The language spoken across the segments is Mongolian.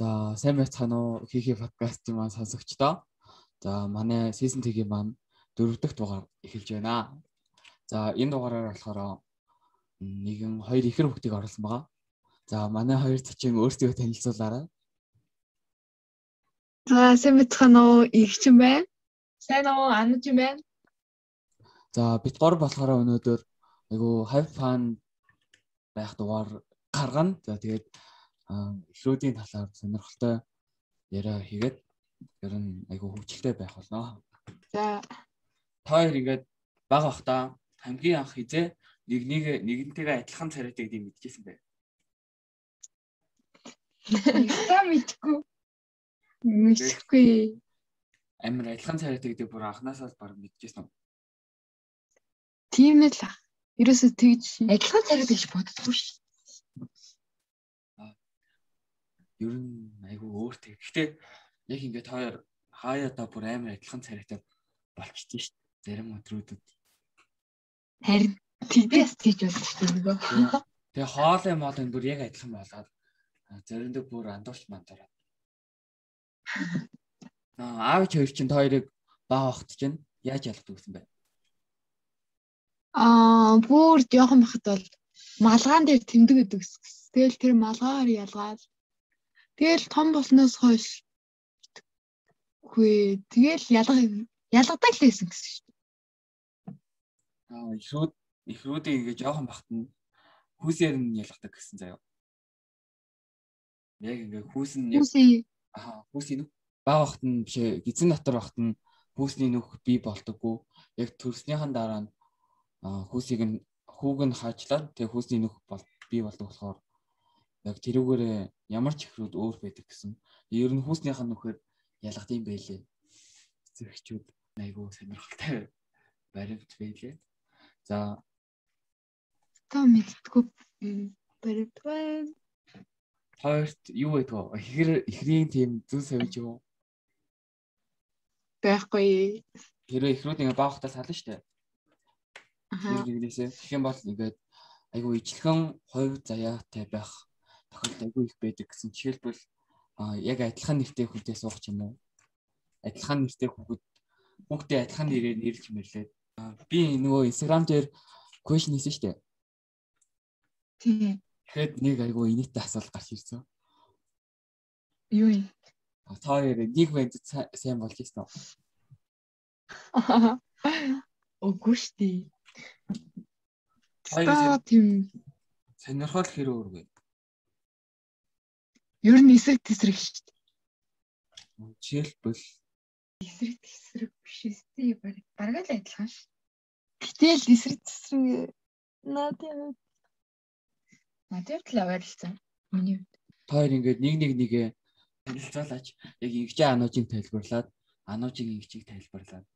За сайн байцгаана уу хийхи подкастын маань сонсогчдоо. За манай season 3-ийн маань дөрөв дэх дугаар эхэлж байна. За энэ дугаараар болохоор нэгэн хоёр ихэр хүүхдийг оруулсан байгаа. За манай хоёр зочин өөрсдөө танилцуулаарай. За сайн байцгаана уу игчин байна. Сайн уу анаж юм байна. За бит гор болохоор өнөөдөр айгу have fun байх дугаар гаргана. За тэгээд эхлүүдийн талаар сонирхолтой яриа хийгээд ер нь айгу хөвчлөлтэй байх болно. За та хоёр ингээд баг бахта хамгийн анх хизээ нэг нэг нэгнтэйгээ адилхан царайтай гэдгийг мэдчихсэн бай. Та мэдгүй. Мэдгүй. Амар адилхан царайтай гэдэг бүр анханасаа баг мэдчихсэн үү? Тийм л ах. Ерөөсөө тэгж адилхан царайтай гэж боддоггүй ш. Ер нь айгүй өөртэй. Гэхдээ яг ингээд хоёр хаяада бүр амар адилхан царайтай болчихсон шүү дээ. Зарим өдрүүдэд. Харин тиймээс тийж болчихсон нөгөө. Тэгээ хоолой моол энэ бүр яг адилхан болоод заримдаа бүр андуурч мандураад. Аа аав ч хоёр чинь хоёрыг баа вахт чинь яаж ялгадаг гэсэн бэ? Аа бүр жоохон бахад бол малгаан дээр тэмдэг ус. Тэгэл тэр малгаагаар ялгаад Тэгэл том болсноос хойш Хөөе. Тэгэл ялга ялгадаг л байсан гэсэн шүү дээ. Аа ихрүүд ихрүүдээ ингээ жоохон бахт нь хүүсээр нь ялгадаг гэсэн заяа. Яг ингээ хүүс нь аа хүүсийн нүх баа бахт нь биш гизэн дотор бахт нь хүүсний нүх бий болдоггүй. Яг төрснийхэн дараа нь хүүсийг нь хүүг нь хаажлаад тэгээ хүүсний нүх бол бий болдог болохоор яг тэрүүгээр ямар ч ихрүүд өөр байдаг гэсэн. Ер нь хүүснийхэн нөхөр ялгад юм байлээ. Зэрэгчүүд айгүй сонирхолтой баримт байлээ. За та мэдтгүү баримт байна. Хоёрт юу байдгаа? Ихэр ихрийн тийм зүн савж юу? Байхгүй. Тэр ихрүүд ингээ баахтаа сална штэ. Аа. Нэгнээсээ тэгэх юм бол ингээд айгүй ижлэхэн хувь заяатай байх тохиолдол айгүй их байдаг гэсэн. Жишээлбэл яг адилхан нэртэй хүнтэй суух юм уу? Адилхан нэртэй хүүхэд хүүхдээ адилхан нэрээр нэрлж мэрлээд би нөгөө Instagram дээр question хийсэн шүү дээ. Тийм. Тэгэхэд нэг айгүй инээтэй асуулт гарч ирсэн. Юу юм? Та хоёр нэг банд сайн болж ирсэн үү? Үгүй шүү дээ. Хоёр тийм сонирхол хэр өөргөө. Ер нь эсрэг тесрэг шүү дээ. Жишээлбэл эсрэг тесрэг биш үстэй баг бараг л адилхан ш. Гэтэл эсрэг тесрэг наад яа. Надад л аваарлцсан. Миний хувьд. та хоёр ингээд нэг нэг нэгэ танилцуулаач. Яг ингэжээ ануужийг тайлбарлаад ануужийн ингэжийг тайлбарлаад.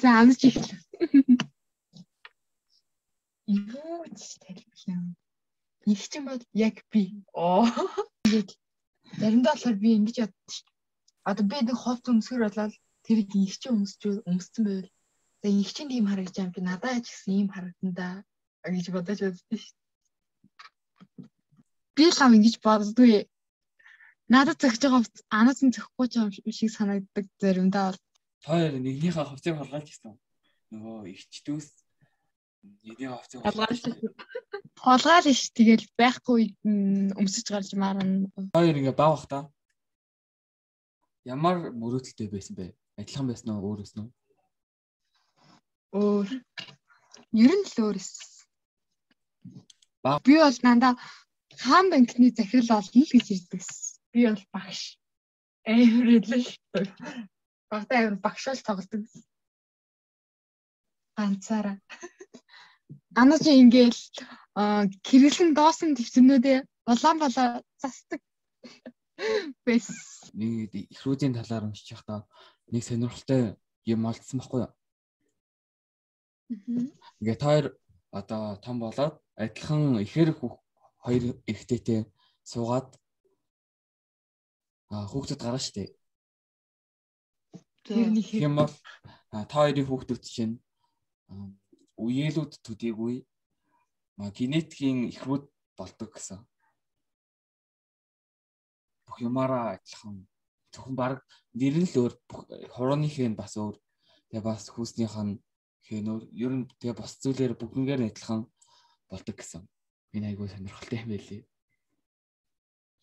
За амж ихлээ. Юу ч тайлбарлаа. Их ч юм бол яг би. Оо. Тэгээд Заримдаа болохоор би ингэж яддаг шүү. Одоо би нэг ховц өмсгөр болоод тэрийг их чинь өмсч өмссөн байвал за их чинь ийм харагдаж байгаа юм чи надад ч гэсэн ийм харагдана да гэж бодож байдаг шүү. Би л ам ингэж боддгүй. Надад зөгж байгаа ховц анаас нь зөхгүй ч юм шиг санагддаг заримдаа бол. Хоёр нэгнийхээ ховцыг холгааж гисэн. Нөгөө ихчдүүс нэгний ховцыг холгааж Холгаал ш тэгэл байхгүй өмсөж гарч марна. Хоёр ингээ бав бах та. Ямар мөрөөдөлтэй байсан бэ? Адилхан байсан уу өөр уу? Өөр. Ер нь л өөр эс. Баг. Би бол нандаа хаан банкны захирал олно л гэж ирдэг. Би бол багш. Эврэдэл. Багтаа эвэр багшаал тоглодог. Ганцаараа. Анаа чи ингээл хэрэглэн доосон төвчнүүдээ улаан болоо засдаг бэс. Нэг их рүүдийн талаар уншиж байхдаа нэг сонирхолтой юм олдсон байхгүй юу? Ингээ таар одоо том болоод адилхан ихэр хоёр эрэгтэйтэй суугаад а хүүхдүүд гараа штэ. Тийм бол та хоёрын хүүхдүүд чинь үеэлүүд төдийгүй генетикийн ихрүүд болдог гэсэн. бүх юмараа адилхан зөвхөн баг нэр нь л өөр хурууных нь бас өөр тэгээ бас хүүснийх нь хэн өөр ер нь тэгээ бас зүйлээр бүгднгээр нь адилхан болдог гэсэн. Энэ айгүй сонирхолтой юм байлээ.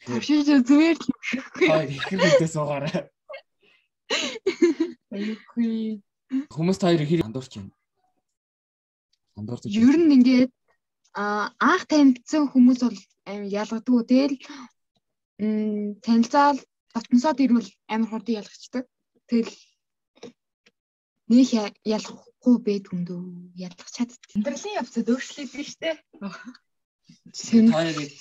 Тавшиж зүгээр юм шиг. Хаа их хэрэгтэй суугаарай. Аюугүй. Хүмүүс та хоёрыг хэрэг андуурч байна. Андуурч. Ер нь ингээд анх танилцсан хүмүүс бол аим ялгадгүй. Тэгэл танилцаал татнасаад ирвэл амар хурдан ялгчдаг. Тэгэл нэг ялахгүй байд хүндөө ялгах чаддаг. Амьдралын явцад өөрчлөгдсөн шүү дээ. Хоёрыг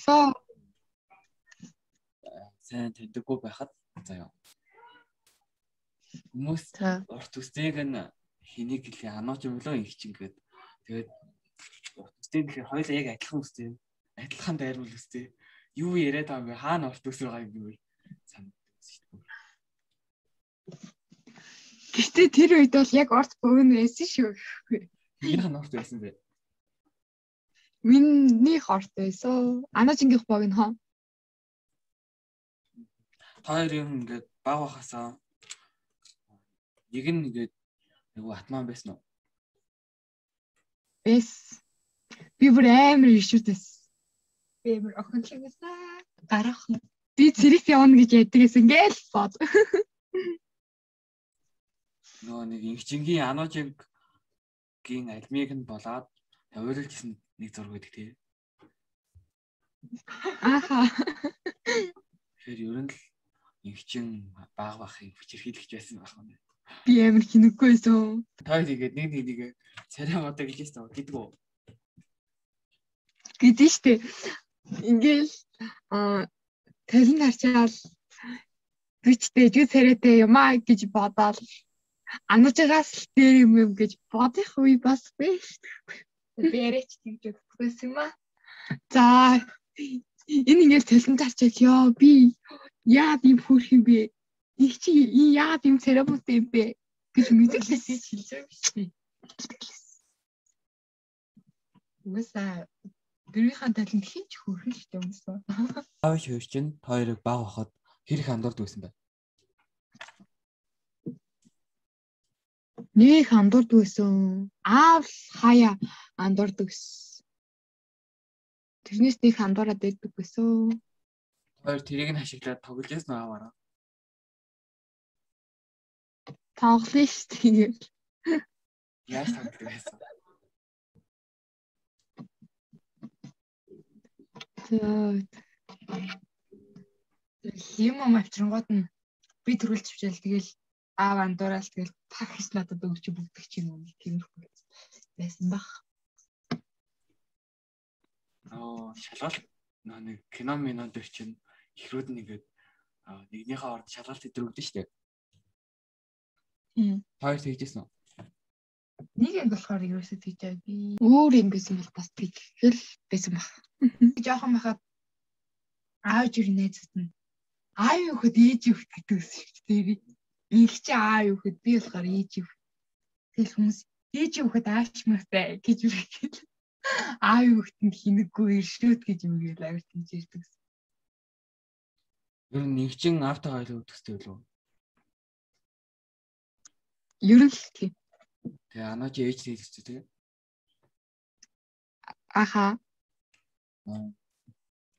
сайн мэддэггүй байхад заяа. Хүмүүс урт үстэйг нь хэнийг хэлээ анаач юм лөө их чинь гээд тэгээд үстэй гэхээр хоёулаа яг адилхан үстэй. Адилхан дайрвал үстэй. Юу яриад байгаа юм бэ? Хаана урт үс байгаа юм бэ? Санагдсан. Гэхдээ тэр үед бол яг орц богино байсан шүү. Энэ хаан орц байсан бэ? Миний хорт байсан. Анаажингийнх богино хоо. Хоёр юм ингээд баг бахасаа нэг нь ингээд нөгөө атман байсан уу? Бэс. Би бүр амар ишүүдэс. Би амар охинлогсаа гарах. Би цэрэг явна гэж яддагээс ингээл бод. Нөгөө нэг инхчингийн аножингийн альмиг нь болоод тавиулжсэн нэг зураг байдаг тий. Ааха. Тэгэхээр ер нь л инхчин баг бахыг хүчирхийлж байсан байх юм байна. Би амар хинэггүй байсан. Той тэгээд нэг нэг нэг царай модоо гэж хэлсэн гэдэг үү? Гэдэг штэ. Ингээл аа талын харчаал бичтэй жүү царайтай юм аа гэж бодоол анажгаас л дээр юм юм гэж бодох үе бас биш. Бэрэч гэж бодсон юм аа. За энэ ингээл талын харчаал ёо би яа би хүрх юм бэ? Их чи яа юм царапут юм бэ гэж мэдэглээсэй хэлж байгаа биш үү? Дөрвийнхаа талент хинч хөрхөн шүү дээ юмсан. Аав шүү чинь хоёрыг баг хахад хэрэг андуурд байсан бай. Нэг андуурд байсан. Аав хаяа андуурд гэсэн. Тэрнээс нэг андуураад байдаг байсан. Хоёр тэрийг нь хашиглаад тоглож ясан ааваараа. Тоглоно шүү дээ. Яаж тоглох байсан? Юм юм авчирнгууд нь би төрүүлж чивчээл тэгэл аав андуураал тэгэл тагч надад өгч бүгдэх чинь юм тиймэрхүү байсан баг. Аа шалгал нэг кино минод дээр чинь ихрүүд нэгээд нэгнийхээ орд шалгалт өдрөгдөн штэ. Тийм. Хоёр тэгжсэн үү? Нэг юм болохоор ерөөсөө тэгжээ би. Өөр юм байсан бол бас тэгхэл байсан баг. Жохон байхад аав жир найзууд нь аав юу хөд ээж юу гэдэг гэсэн шүү дээ. Их чи аав юу хөд би болохоор ээж юу. Тэгэл хүмүүс ээж юу хөд аашмартай гэж үргэлж аав юу хөд хинэггүй иршүүд гэж юм гээл авир тийж ирдэг. Ер нь нэгчин автогаа илүү өдөхтэй болов уу? Ер нь л тийм. Тэгээ анаа чи ээж хэлчихсэн тэгээ. Аха.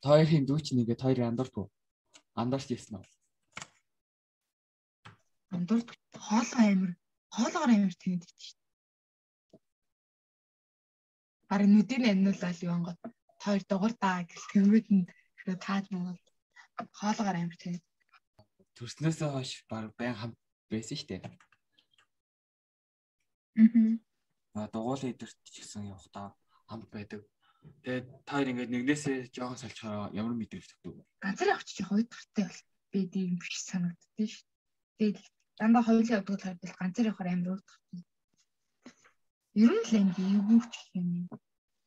Хоёрын дүүч нэгээд хоёрын андууртгүй. Андуурч ирсэн үү? Андуурт хоолоо амир хоолоогоор амир тэнэдэг чинь. Бараг нүдийн амнуулаад юу ангот хоёр дугаар даа гэх юмуд нь тааж мөн хоолоогоор амир тэнэдэг. Төрснөөсөө хойш баг байн хамт байсан шүү дээ. Аа. Дугуулын эдэрт ч гэсэн явахдаа хамт байдаг. Тэгээд та хоёр ингээд нэгнээсээ жоохон салчхаараа ямар мэдрэмж тогтов? Ганцаар явчих дахьтай бол би тийм биш санагддээ шүү. Тэгээд дандаа хоёулаа явдаг тал ганцаар явахаар амар уудаг. Ер нь л энэ юу ч юм.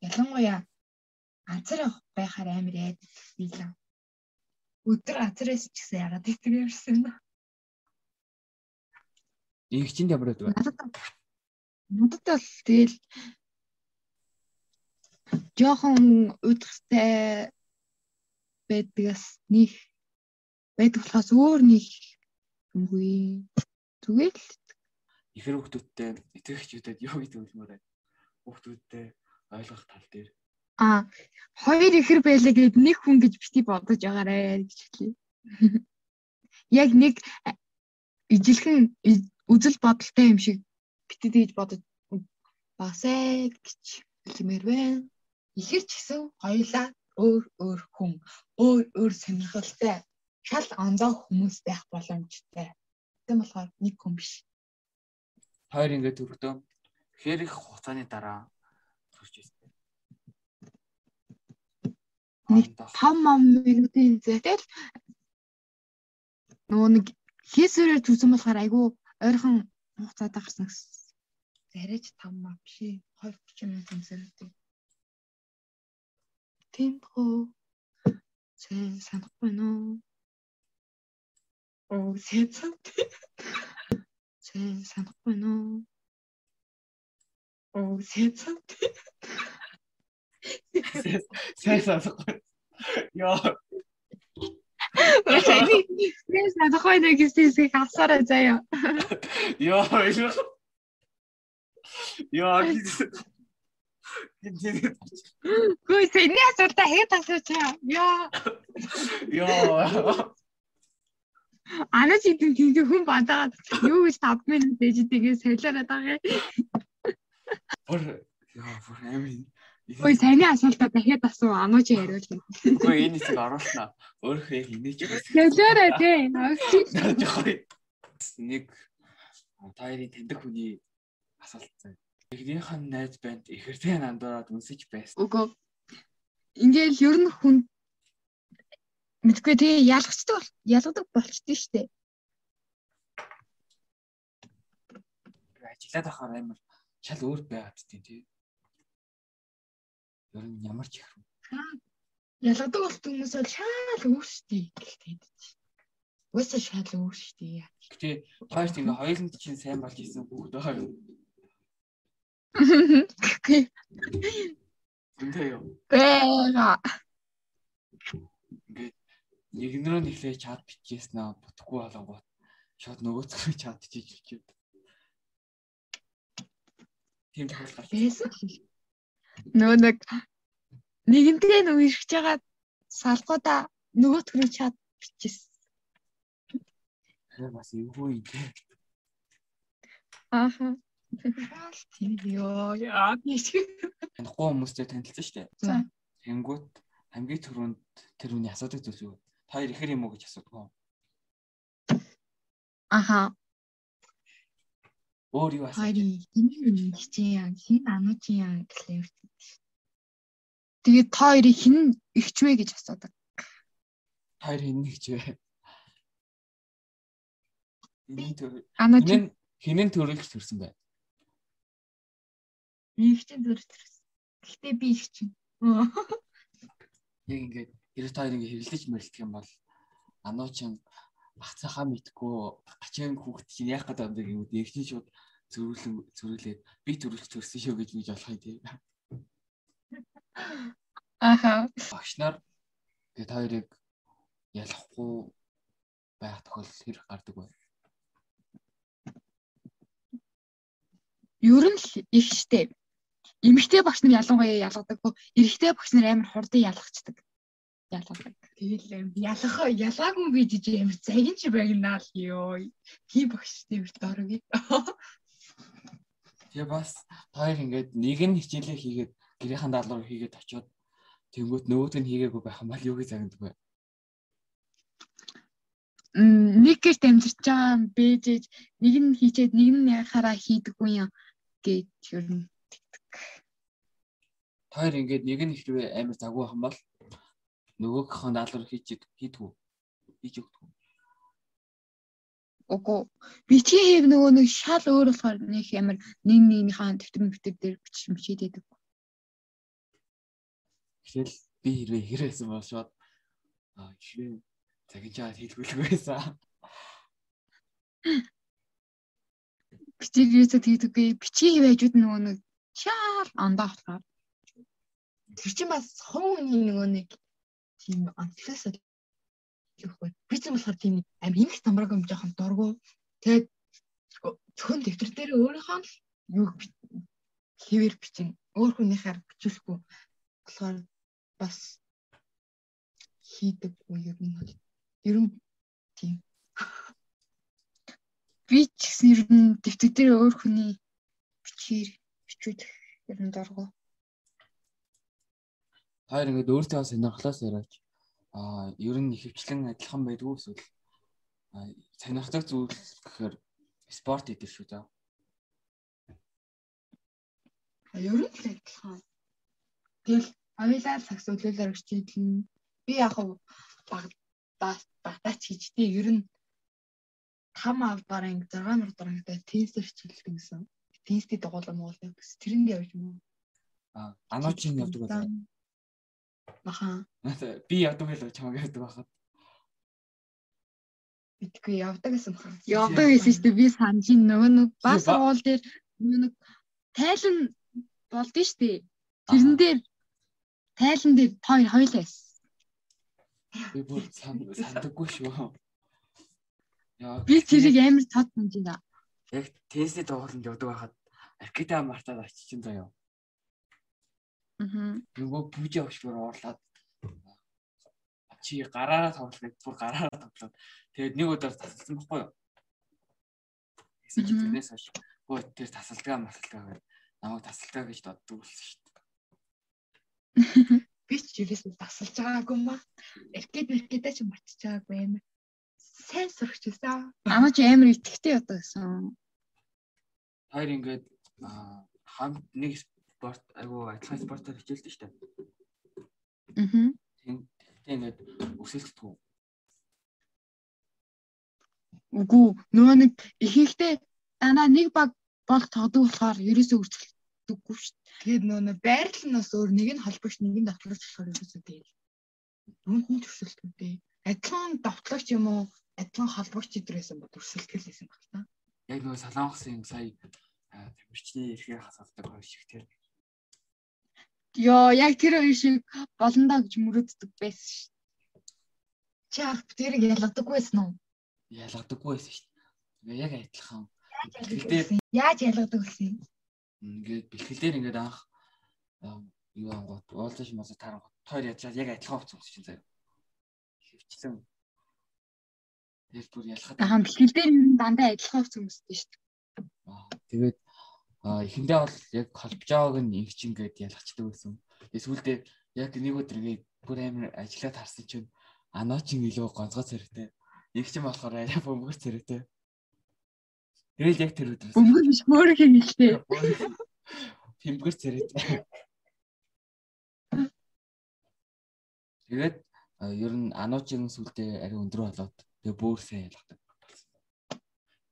Ялангуяа ганцаар явах байхаар амар айдаг билээ. Өдөр газраас ч гэсэн ягаад их тэр ярьсан юм. Их чинь ямар байдаг? Надад бол тэгэл жоохон удахтай байдгаас нэг байдаг болохоос өөр нэг юмгүй. Зүгээр л ихэр хүүхдүүдтэй итгэгчүүдэд юу гэдэг үлмээр. Хүүхдүүдтэй ойлгох тал дээр. А хоёр ихэр байлаа гэд нэг хүн гэж бити бодож байгаарэ гэж хэлье. Яг нэг ижилхэн үзэл бодолтой юм шиг бити гэж бодож басаа гэж хэлмээр байна. Ихэр ч гэсэн хоёулаа өөр өөр хүн, өөр өөр сонирхолтой, шал ондоо хүмүүс байх боломжтой. Тэгм болохоор нэг хүн биш. Хоёр ингээд төрөлдөө хэр их хугацааны дараа төрж ирсэн. Нэг 5 минутын зэтэл нөгөө нэг хийсвэрээр төсөн болохоор айгүй ойрхон хугацаанд гарсан гэсэн. Зарэж 5 маа биш ээ. 20 30 минут өмсөрөв. Тэмхүү. Сайн санахгүй нөө. Оо, сайн санахгүй. Сайн санахгүй нөө. Оо, сайн санахгүй. Сайн санахгүй. Яа. Сайн санахгүй нэ гэсэн хасаараа заяа. Яа. Яа. Гүй сэний асуултаа хэд асууч яа. Яа. Анаа чи тийм хүн бадаад юу гэж 5 минут дэж тэгээ солиороод байгаа. Бүр яа бүр амин. Ой саяны асуултаа дахиад асуу ануу чи яриул. Үгүй энэ хэсэг оруулснаа. Өөрөө яг инээж байгаа. Солиороо тий. Нэг таарын таньдаг хүний асуулт заяа. Эхнийхэн найз банд ихэртэй нандураад үнсэж байсан. Үгүй. Ингээл ер нь хүн мэдгүй тэгээ ялгцдаг бол ялгадаг болчтой шүү дээ. Ажиллаад ахаар амар шал өөр байгаад тий. Ер нь ямар ч юм. Ялгадаг болт хүмүүс бол шал өөр шүү дээ гэлтэй. Уусаа шал өөр шүү дээ. Гэтэ хоёрт ингээ хоёуланд чинь сайн болж исэн бүгд байгаа юм. Үнтэй юу? Бэга. Ингээд нэгнэрөө нэхлээ чат бичижсэн аа бүтггүй болонгоо шууд нөгөөцгөө чат бичиж өчөөд. Тийм тохиол гарч Нөө нэг нэгэнтээ нөгөө ирж байгаа салгуудаа нөгөөтгөө чат бичижсэн. Тэр бас эвгүй юм. Ааха. Тийм ёо яа биш. Танихгүй хүмүүстэй танилцсан шүү дээ. Тэнгүүт хамгийн түрүүнд тэр хүний асуудаг зүйлс юу? Та хоёр ихэр юм уу гэж асуудаг. Аха. Өөр юу асууж? Энэ хичээ яа, хин анууч яа гэхлээр. Тэгээд та хоёрыг хин ихчвэ гэж асуудаг. Та хоёр хин. Энэ төр Анууч хинэн төрөлж төрсөн бай. ихчэн төрсөн. Гэхдээ би ихчэн. Яг ингээд хэрэг та хоёр ингээд хэрэлдэж мэрэлдэх юм бол ануучин ах цахаа мэдгүй ачаан хүүхд чинь яах гэдэг юм бэ гэвэл ихний шууд зөрүүлэн зөрүүлээд би төрүүлж төрсөн шүү гэж үж болох юм тийм. Аха. Багш нар тэгээд хоёрыг ялахгүй байх тохиолдол хэрэг гардаг бай. Ер нь л их штэ. Эмэгтэй багш нар ялангуяа ялгадаг. Эрэгтэй багш нар амар хурдан ялгацдаг. Ялгадаг. Тэгэл ялах ялгаагүй би жиж амар загин чи байгнаа л ёо. Тийм багштай үрт орог. Тэгээ бас хоёр ингээд нэг нь хичээлээ хийгээд гэрийнхэн даалгавар хийгээд очиод тэнгуут нөгөөд нь хийгээгүй байх юм бол юу гэж загнадаг вэ? М, Нэг гэрт амьдарч байгаа бэжэж нэг нь хийчээд нэг нь яхаараа хийдэггүй юм гэж ер нь Та хоёр ингээд нэг нь хэрвээ амар загвар байх юм бол нөгөөхөн даалгавар хийж хийдгүү. Хийж өгдөггүй. Үгүй. Бичгийн хэв нөгөө нэг шал өөр болохоор нэг амар нэг нэгнийхээ дэвтэр мөвтөр дээр бичиж мчидэдэг. Тэгэл би хэрвээ хэрээсэн бол шууд аа хэрвээ цагижаад хийдгүүлгүй байсан. Бичиг юусаа тэгдэггүй. Бичгийн хэв хажууд нөгөө нэг шал ондоо болохоор. Тэр чинь бас хувь хүний нөгөө нэг тийм онцлогоос хэлэхгүй. Би ч болохоор тийм амин их тамраг юм жоохон дургу. Тэгээд зөвхөн дэвтэр дээр өөрийнхөө л юу хэвээр бичин өөр хүнийхээр бичүүлэхгүй болохоор бас хийдэг уу ер нь бол ер нь тийм би ч гэсэн ер нь дэвтэр дээр өөр хүний бичээр бичүүлэх ер нь дургу Хоёр ингээд өөртөө сонирхлоос яриач аа ер нь ихэвчлэн адилхан байдгүй эсвэл сонирхдаг зүйл гэхээр спорт гэдэг шүү заа. Ер нь л адилхан. Тэгэл авилаар сакс өлөөлөр хичээлэн би яг баг багтаач хийжтэй ер нь там авбаар инг 6 нар дараагтай тестер хичээлдэг гэсэн. Тестийн дугуулам уулдаг. Тэрэнд явж юм уу? Аа, ануучийн явдаг байлаа. Аха. Би явдаг байлаа чамаг явдаг байхад. Битгүй явдаг гэсэн баха. Явдаг гэсэн чинь би санаж нөгөө нэг бас уул дээр нөгөө нэг тайлан болдсон шүү дээ. Тэрэн дээр тайлан дээр хоёр хоёлаа байсан. Би бүр сандаггүй шүү. Яа. Би тэрийг амар санаж байна. Яг тенсний тоглолтод явдаг байхад Акита мартаад очиж заяа. Аа. Нөгөө бүжи авшгаар уурлаад чи гараараа тоглох бүр гараараа тоглоод тэгээд нэг өдөр тасалсан байхгүй юу? Гэсэн чи тэрнээс хойш хөө тэр тасалдгаа масалдгаа гэдэг намайг тасалдгаа гэж доддог болсон шүү дээ. Би ч юусэн тасалж байгаагүй маа. Эркэд эркэдээ ч мартиж байгаагүй юм. Сайн сурч байсан. Амаа ч амар итгэвтэй яддаг гэсэн. Хоёр ингээд хамт нэг спорт айгу адилхан спортоор хичээлдэг шүү дээ. Аа. Тэгтээ ингээд өсөлтгүй. Үгүй нөгөө нэг ихэнхдээ дандаа нэг баг бол тогдог болохоор ерөөсөө үргэлжлэдэггүй шүү дээ. Тэгээд нөгөө байрлал нь бас өөр нэг нь холбогч нэг нь давтлагч болохоор ерөөсөө тэгээд нүнд нь төрсөлтгүй дээ. Адилхан давтлагч юм уу адилхан холбогч идрэсэн бод төрсөлтгөл байсан баг та. Яг нөгөө солонгосын сая тамирчны эрхээ хасалдаг хоёр шиг тэр Йоо, яг тэр хоёр шиг болондоо гэж мөрөөддөг байсан шүү. Чи ах тэрийг ялгадаггүй байсан уу? Ялгадаггүй байсан шүү. Ингээ яг адилхан. Яаж ялгадаг вэ? Ингээд бэлгэлдээр ингээд анх юу ангууд уулзаж мас тарангууд тойр ячаад яг адилхан хувцас өгч чинь заяа. Хөвчлэн. Тэгэл бүр ялхад. Аа бэлгэлдээр ер нь дандаа адилхан хувцас өмсдөө шүү. Тэгээд а эхэндээ бол яг байгааг нь инх чинь гээд ялгчдаг байсан. Тэгээ сүүлдээ яг нэг өдөр ингээд бүр амар ажиллаад харсан чинь анаачин илүү гонцгой царайтай. Инх чинь болохоор арай бөмбөр царайтай. Тэгэл яг тэр өдөр. Бөмбөр биш мөрөх юм ихтэй. Бөмбөр царайтай. Тэгээд ер нь ануучин сүлдээ арай өндөр болоод тэгээ сайн ялгадаг болсон.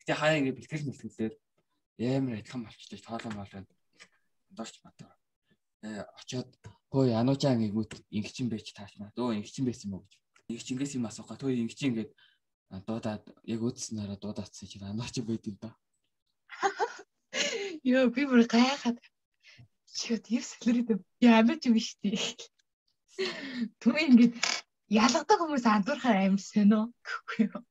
Гэтэ хаяа ингэ бэлтгэл мэлтгэлээр амар адилхан болчихтой тоолон болоод дорч матар. Э очоод хөөе ануужаа ингээгүүт ингэчин байж тааш маа. Өө ингэчин байсан уу гэж. Ингэч ингээс юм асуугаа. Төө ингэчин ингээд дуудаад яг үдснээрээ дуудаацсан чинь анууч байд юм да. Йоо би бүр гайхаад чигэд ер солирэд ямар ч юм штий. Түр ингээд ялгадаг хүмүүс андуурхаар амар сонио гэхгүй юу.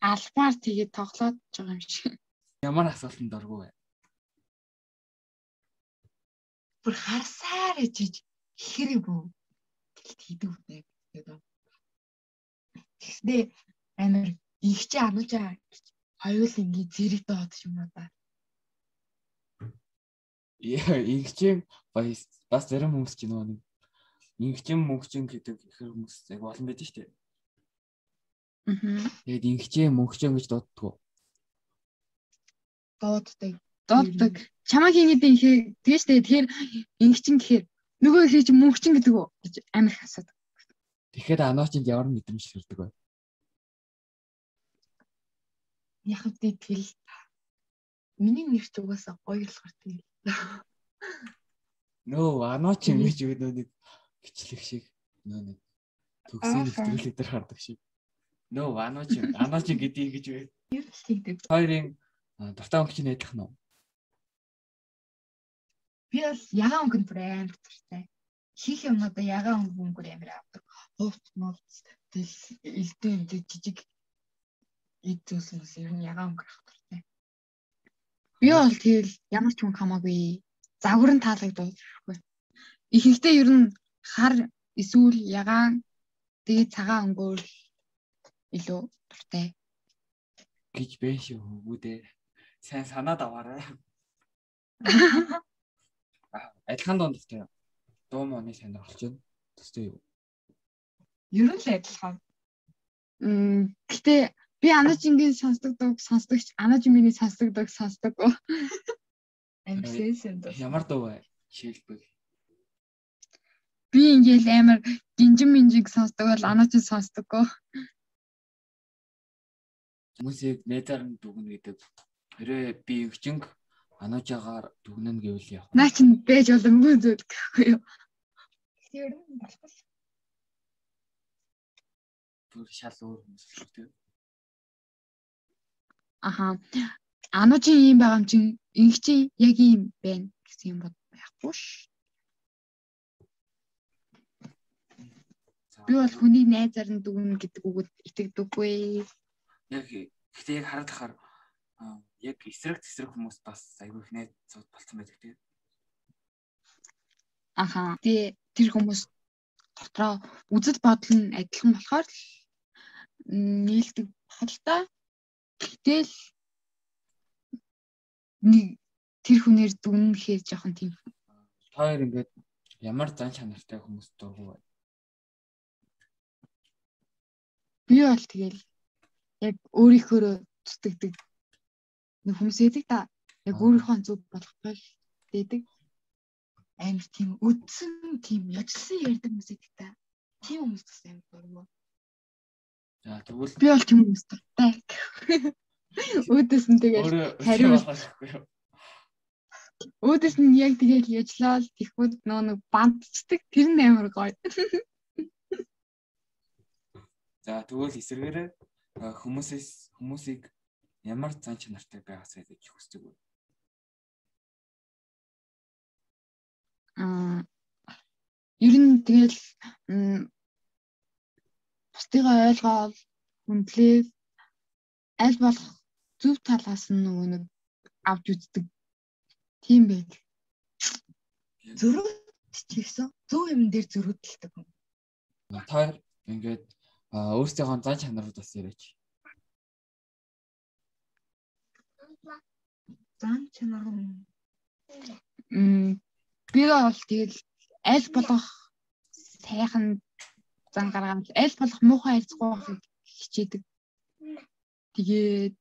Албаар тэгээд тоглоод байгаа юм шиг. Ямар асуултанд оргүй вэ? Бүр харсаар ижиж хэрэг бүү. Тэгэл хийдэг үгүй гэдэг. Тэгсдээ амар их чи ануужаа гэж хоёул ингээ зэрэг доод юм уу да. Яа, ингэчэн бас зарим хүмүүс ч нөгөө нэг ингэчэн мөнгчэн гэдэг ихэр хүмүүс яг олон байдаг шүү дээ. Аа. Тэгээд ингэчэн мөнгчэн гэж дууддаг дууддаг. Дууддаг. Чамаа хийгээд ихээ тэгэж тэгээ тэгэхээр ингэчин гэхээр нөгөө ихээ чи мөнгчин гэдэг үү гэж амар хасаад. Тэгэхээр аноочинд ямар мэдрэмж төрдөг вэ? Яг үгүй тэгэл миний нэр ч угаасаа гоё болохоор тэгэл. Нөө аноочин гэж өгнө нэг бичлэг шиг нөө нэг төгсгийн нэвтрүүлэг дээр хардаг шиг. Нөө аноочин аноочин гэдгийг гэж вэ? Юу л хийдэг. Хоёрын дуртай өнгөч нь адилхан уу? Би бол ягаан өнгөнд бүр амар дуртай. Хийх юмнуудаа ягаан өнгөөр амар авдаг. Хувц мовц Тэгэл элдэн энэ жижиг эд зүйлс ер нь ягаан өнгөрөх хэрэгтэй. Би бол тэгэл ямар ч хүн хамаагүй загвар нь таалагддаг. Ихэнхдээ ер нь хар эсвэл ягаан тэгээд цагаан өнгөөр илүү дуртай гэж бэ шүү хөвгүүдээ. Сайн санаад аваарай. Адилхан донд тэ дуу мууны сонирхолч байна. Төстэй юу? Ер нь л адилхан. Мм гэтээ би анажингийн сонсдог дуу сонсдогч анажимины сонсдог дуу сонсдог. Амсээс энэ. Ямар дуу вэ? Шилбэг. Би ингээл амар гинжин минжиг сонсдог бол анажин сонсдог. Хүмүүсийг нэтаар нь дүгнэ гэдэг. Хэрвээ би өвчнг ануужаагаар дүгнэн гэвэл яах вэ? Наа чин бэж боломгүй зүйл гэхгүй юу? Тэр нь болохгүй. Бүр шал өөр хүмүүс л үү? Аха. Ануужийн юм байгаа юм чин инх чи яг юм байна гэсэн юм бод байхгүй ш. Би бол хүний найзаар нь дүгнэ гэдэг үгэд итгэдэггүй яг гэхдээ яг хараад ахаар яг эсрэг тесрэг хүмүүс бас айгүй их найзууд болцсон байдаг тийм. Аха. Тэгээ тэр хүмүүс дотроо үзэл бодол нь адилхан болохоор л нийлдэг хэл та. Гэтэл нэг тэр хүнээр дүнхээр жоохон тийм. Хоёр ингээд ямар зан чанартай хүмүүс дургу бай. Би бол тэгэл яг өөрийнхөө зүтгэдэг нэг хүмүүс эдэг та яг өөрийнхөө зүг болгохтой дэдэг амар тийм үдсэн тийм яжсан ярьдаг хүмүүс эдэг та. Тийм хүмүүс бас амар дургу За тэгвэл би бол тийм хүмүүс дуртай. Өөдөөс нь тэгэл хариу өөдөөс нь яг тэгэл яжлал тэгхүүд нөө нэг бантчдаг тэр нь амар гоё. За тэгвэл эсвэргээрээ хүмүүсээс хүмүүсийг ямар зан чанартай байгаасаа гэж хүсдэг вэ? Аа ер нь тэгэл бусдыгаа ойлгоод хүндлээ аль болох зөв талаас нь нөгөө нэг авч үздэг. Тийм байл. Зөрүүд ч гэсэн зөв юм дээр зөрүүдэлдэг хүн. Та ингээд өөрсдийнхөө зан чанарууд бас яриач. Зан чанар м би бол тэгэл аль болох сайхан зан гаргаад аль болох муухай хайцгүй байхыг хичээдэг. Тэгээд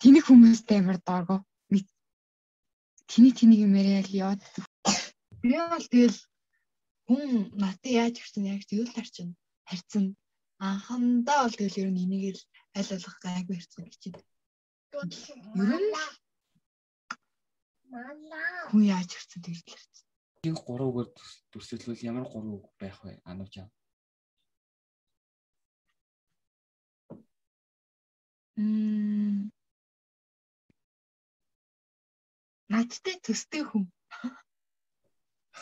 тэнэг хүмүүстэй амар дооргоо. Тэний тэнийг юм яриад яваад. Би бол тэгэл хүн надад яаж ирсэн яг тэгэл харчин харьцсан анхандаа бол тэгэл ер нь энийг л аль болох гайгүй хэрцэн гэж байна. Ер нь хүн яаж ирсэн тэгэл харьцсан. Нэг 3 үгээр дүрсэлвэл ямар 3 үг байх вэ? Анууч аа. Мм Надтай төстэй хүн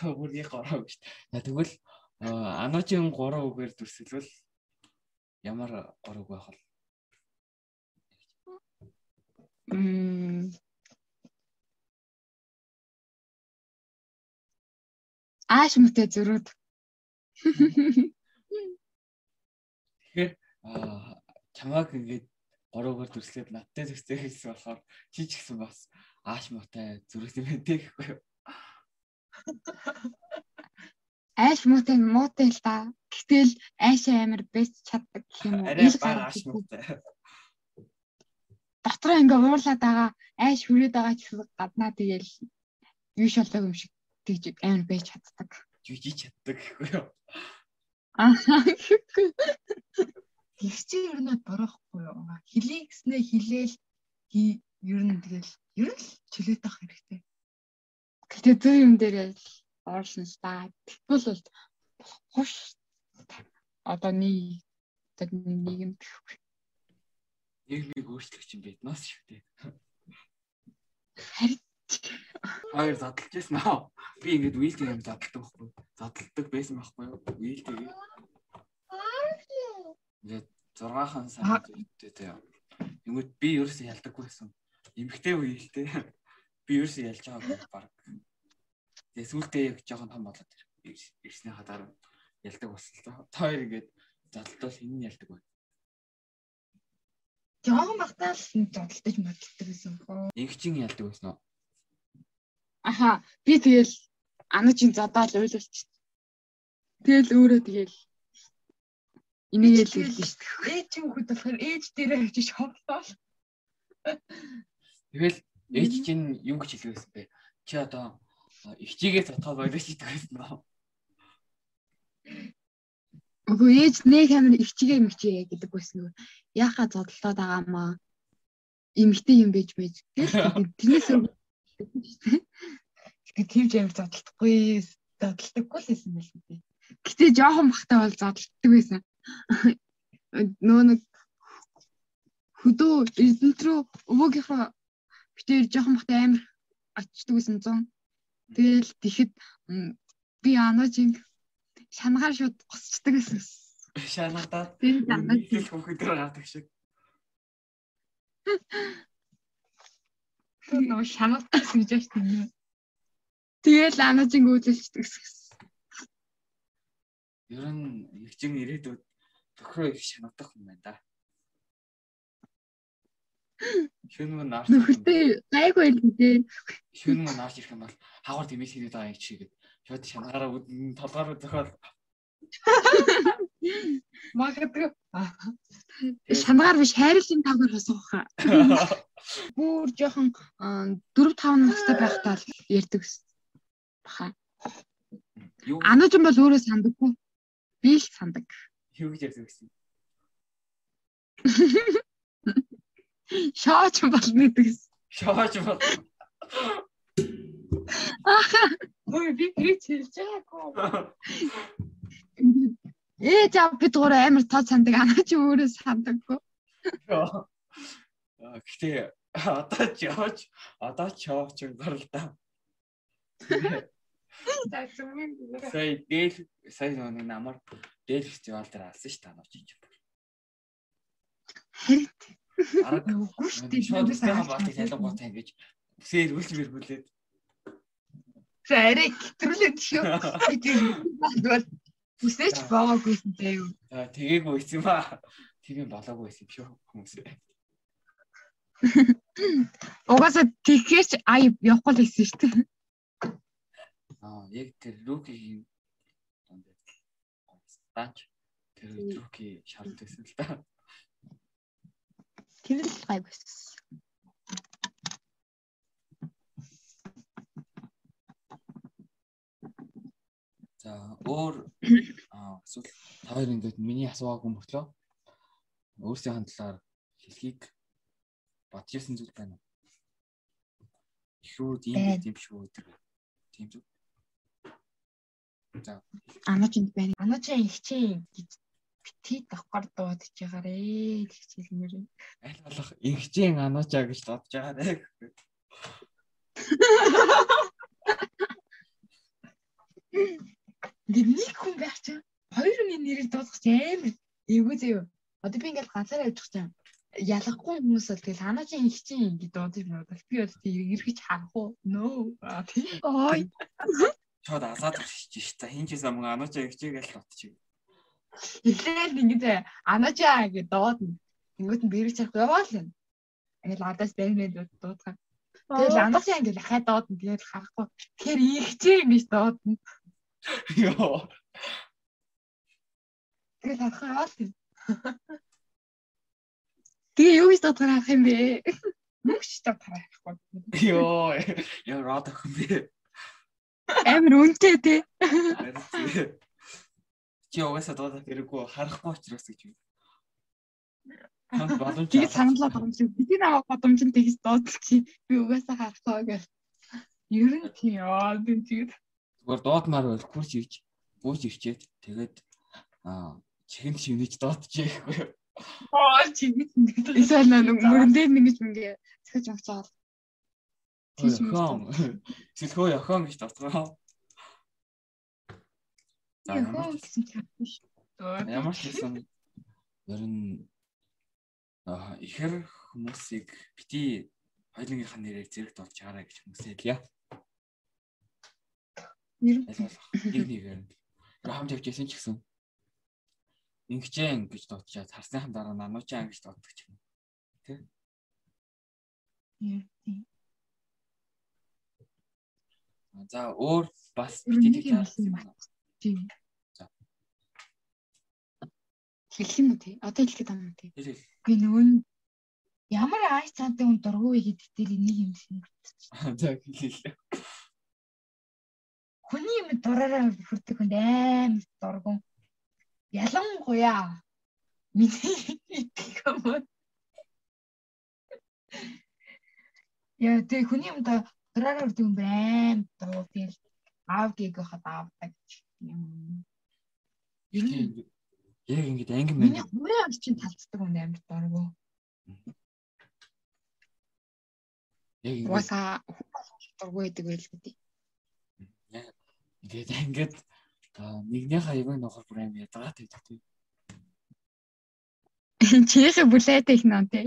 Бүрний 3 үг шүү дээ. Тэгвэл ануужийн 3 үгээр дүрсэлвэл ямар 3 үг байх вэ? Мм Ааш мөтэ зөрүүд. Тэгэхээр чамааг ингээд гуруугаар дүрслээд надтай зөкстэй хэлсэн болохоор чи ч гэсэн бас ааш мөтэ зөрүүд юм байна гэхгүй юу? Айш муутай муутай л да. Гэтэл айш амар бэст чаддаг гэх юм уу? Ил гарч муутай. Дотроо ингээ уурлаад байгаа айш хүрээд байгаа ч гаднаа тэгэл юу шалдаг юм шиг тэгж амар байж чаддаг. Жижиг чаддаг гэхгүй юу? Аа. Их чи ер нь бороохгүй юу? Хилээ гэснээ хилээл ер нь тэгэл ер нь чөлөөт авах хэрэгтэй. Гэтэ зөв юм дээр л да. Тэгвэл бол болохгүй ш. Одоо нэг одоо нийгэм гэхгүй. Нийгмийг өөрчлөх чинь биднаас шүү дээ. Харин Хоёр задлж байсан аа. Би ингээд wheel юм задалдаг байхгүй. Задалдаг байсан байхгүй юу? Тэгээ. Ингээд 6хан сар үедээ тэ. Тэнгүүд би ерөөсөө ялдаггүй байсан. Эмхтэй wheelтэй. Би ерөөсөө ялж байгаагүй баг. Тэгээ сүултээ яг жоохон том болоод ирснийхаа дараа ялдаг болсон. Та хоёр ингээд задалтвал энэ ялдаг байна. Жохон багтаа л зодтолдож модтдаг байсан хөө. Инхчин ялдаг байсан уу? Аха би тэгэл анажийн задаал ойлголч. Тэгэл өөрөө тэгэл энийгээ л хэлсэн шүү дээ. Ээж чинь хүүд болохоор ээж дээрээ хавчиж ховлоо. Тэгэл ээж чинь юу гэж хэлсэн бэ? Чи одоо ихчигээ цотгоо болоо ч гэдэг байсан уу? Үгүй ээж нэг амар ихчигээ мэгчээ гэдэг байсан. Яхаа зодтолтоод байгаа маа. Имэгтэй юм байж байж. Тэрнээс Тэгээд тийм амар зодтолдохгүй зодтолдоггүй л байсан байл би. Гэтэ жоохон бахтай бол зодтолддог байсан. Нөө нэг хөдөө эзэнт рүү өвөөгийнхөө битээр жоохон бахтай амар очдөг байсан 100. Тэгэл тэгэхэд би анажин шанагаар шууд госчдаг гэсэн. Шанагдаад их хөхөд дээр гардаг шиг. Нөө шаналтаас гэж яаж тийм. тэгэл анажин үйлчлдэг гэсэн. Ер нь ихчин ирээдүйд тохироо их шанагдах юм байна да. Шүн мөн наарч Нөхөртэй гайгүй л дээ. шүн мөн наарч ирэх юм бол хавар тэмээс хийгээд байгаа юм чигээд шууд шанагаараа үдэн толгоор зөхөөл Магадгүй. Шанагаар биш хайрлын тавгаар хосгох. Бүр жоохон 4 5 настай байхдаа л ярьдаг. Баха. юу Анажин бол өөрөө сандаггүй. Би л сандаг. юу гэж ярьсан гэсэн. Шооч бол нэгдэгс. Шооч бол Ой би гэрээ хэлж байгаагүй. Ээ за бид гурав амар тод сандаг. Анаж өөрөө сандаггүй. Аа, Гэтэ одоо ч яваач одоо ч яваач. За зүмэн. Сая дээл сая нэг намар дээл фестивал дээр алсан ш танаач юм. Харин Араг Үгүй шүү дээ. шууд стехан баатыг тайлбартай ингэж үсээр үлж мэргүүлээд За арай гэтрүүлээд шүү. Би тийм бол үсэж байгаагүйсэн дээ юу. за тэгээгүй байсан юм аа. Юм болоогүй байсан юм шүү хүмүүсээ. угаасаа тэгэхээч ай явахгүй л хэлсэн шүү дээ. Аа яг тэр рукигийн донд станч тэр шалт байсан л да. Тэр л гайвс. За өөр эсвэл та хоёр ингээд миний асуугаагүй мөртлөө өөрсдийн хандлаар хэлхийг бодож ирсэн зүйл байна уу? Ихрүүд ийм Байна. тийм шүү гэдэг. Тийм зүг. За Анажинд байна. Анажаа их чинь гэж бити давхар дуудаж байгаарэ гэж хэлмээр. аль болох инхжийн ануучаа гэж бодож байгаа нэ. Ингээд нэг хүн байх чинь хоёр хүний нэрийг дуудах чинь амар эвгүй зөө. Одоо би ингээд ганцаараа явж байгаа чинь ялахгүй хүмүүс бол тэгэл ханажин их чинь ингээд дуудаж бодвол би бол тийм эргэж харах уу? No. Ой. Чод азаад гарч ш. За хин ч мөн ануучаа инхжээ гэж бодчих. Эхлээл ингээд анажаа гэж дуудана. Тэнгүүт нь бэрэг чарах яваал юм. Ингээд ладаас баймэл дуудах. Тэгэл анажаа ингээд ахаа дуудана. Тэгээд харахгүй. Тэгэхээр их чинь ингэж дуудана. Йоо. Тэгээд харах яваал юм. Тэгээ юу гэж дуудахаар авах юм бэ? Мөнгөч та тарахгүй. Йоо. Яа рад ах юм бэ? Амар үнэтэй. Харин чи- угаасаа дуудаад хэрэггүй харахгүй учраас гэж боломж. Тэгээ саналаа шиг. Бидний авах боломж нь тэгс дуудал чи. Би угаасаа харахгүй гэх. Ер нь тийм аа тийм тэгээд Зүгээр дуудмаар байл хурж ирж бууж ирчээд тэгээд чихэн шивнэж дуудчихгүй. аа чи ингэж ингэж Эсвэл нэг мөрөн дээр нэгж мөнгө цэж авч байгаа. тийш Охин. Сэлхөө охин гэж Яхаа ч гэсэн чамш. ямар ч гэсэн ер нь аа ихэр хүмүүсийг бити хоёулынхаа нэрээр зэрэгт болж чаарай гэж хүсэлье. Ер нь нэг. Гэр хамт явж ясан ч гэсэн ингэчэн гэж дуудчихад харсныхан дараа нануучаан гэж дууддаг ч юм. За өөр бас бити нэг юм харсан. тийм. За. Хэлэх юм уу тий? Одоо хэлэх гэдэг юм тий. Би нөгөө ямар ааш цаантай хүн дургу вэ гэдэг дээр нэг юм шинэ. За хэл юм дураараа хүрдэг хүнд аим дургу. Ялангуяа миний юм. Яа тэг хүний юм да дураараа хүрдэг юм аим дургу тэгэл аав гийг хад аавдаг юм. Нь Яг ингэж анги миний мэн хүрээ авч чинь талцдаг хүн амар дургу. яг ингэж Угаасаа дургүй байдаг байл гэдэг. Ингээд ингээд нэгнийхээ аягүй нохор бүр аим ядгаад байдаг тийм. Чихээ бүлээд их нөө тийм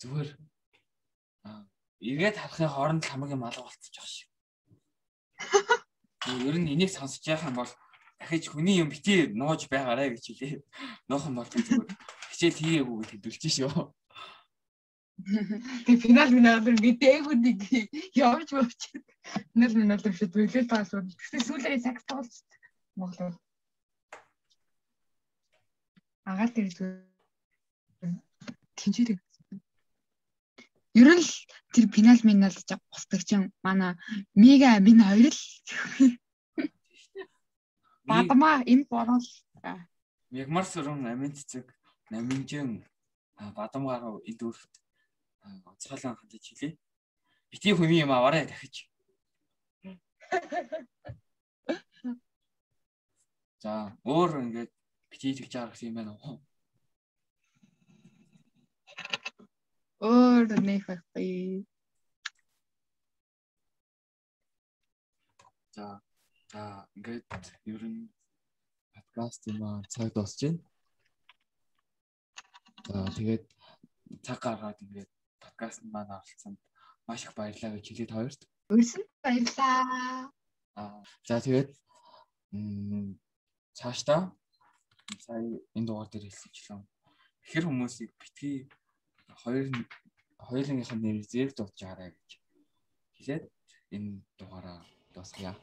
зүгээр эргээд харахын хооронд хамгийн малга болчихж шиг. Ер нь энийг сонсож яах юм бол дахиж хүний юм бити нууж байгаарэ гэж хэлээ. Нуухан бол зүгээр хичээл хийгээгүй гэж хэдүүлж шүү. Тэг финал финал мэдээгүй нэг явж явж. Финал финал шүү төлөөл таас уу. Тэгсэн сүүлээ сакс тоглож Монгол. Агаал тэр зүгээр. Тинчээрэг. Ер нь л тэр пенал минал гэж босдог чинь манай мега минь хоёр л бадмаа энэ борол Ягмар сүрэн амин цэцэг наминжин бадамгаар эд өрхт онцгойлон хандаж хэлээ. Бити хүний юм аваарэ дахиж. За өөр ингээд бити тэгж байгаа юм байна уу? өөр нэг байхгүй. За за ингээд ер нь подкаст юм аа цаг дуусч байна. За тэгээд цаг гаргаад ингээд подкаст маань оролцсонд маш их баярлалаа гэж хэлээд хоёрт. Өрсөн баярлаа. Аа за тэгээд цаашдаа сая энэ дугаар дээр хэлсэнчлэн ихэр хүмүүсийг битгий хоёр хоёулынхаа нэрээр зэрэг дуудаж аваарай гэж хэлээд энэ дугаараа дуусгая.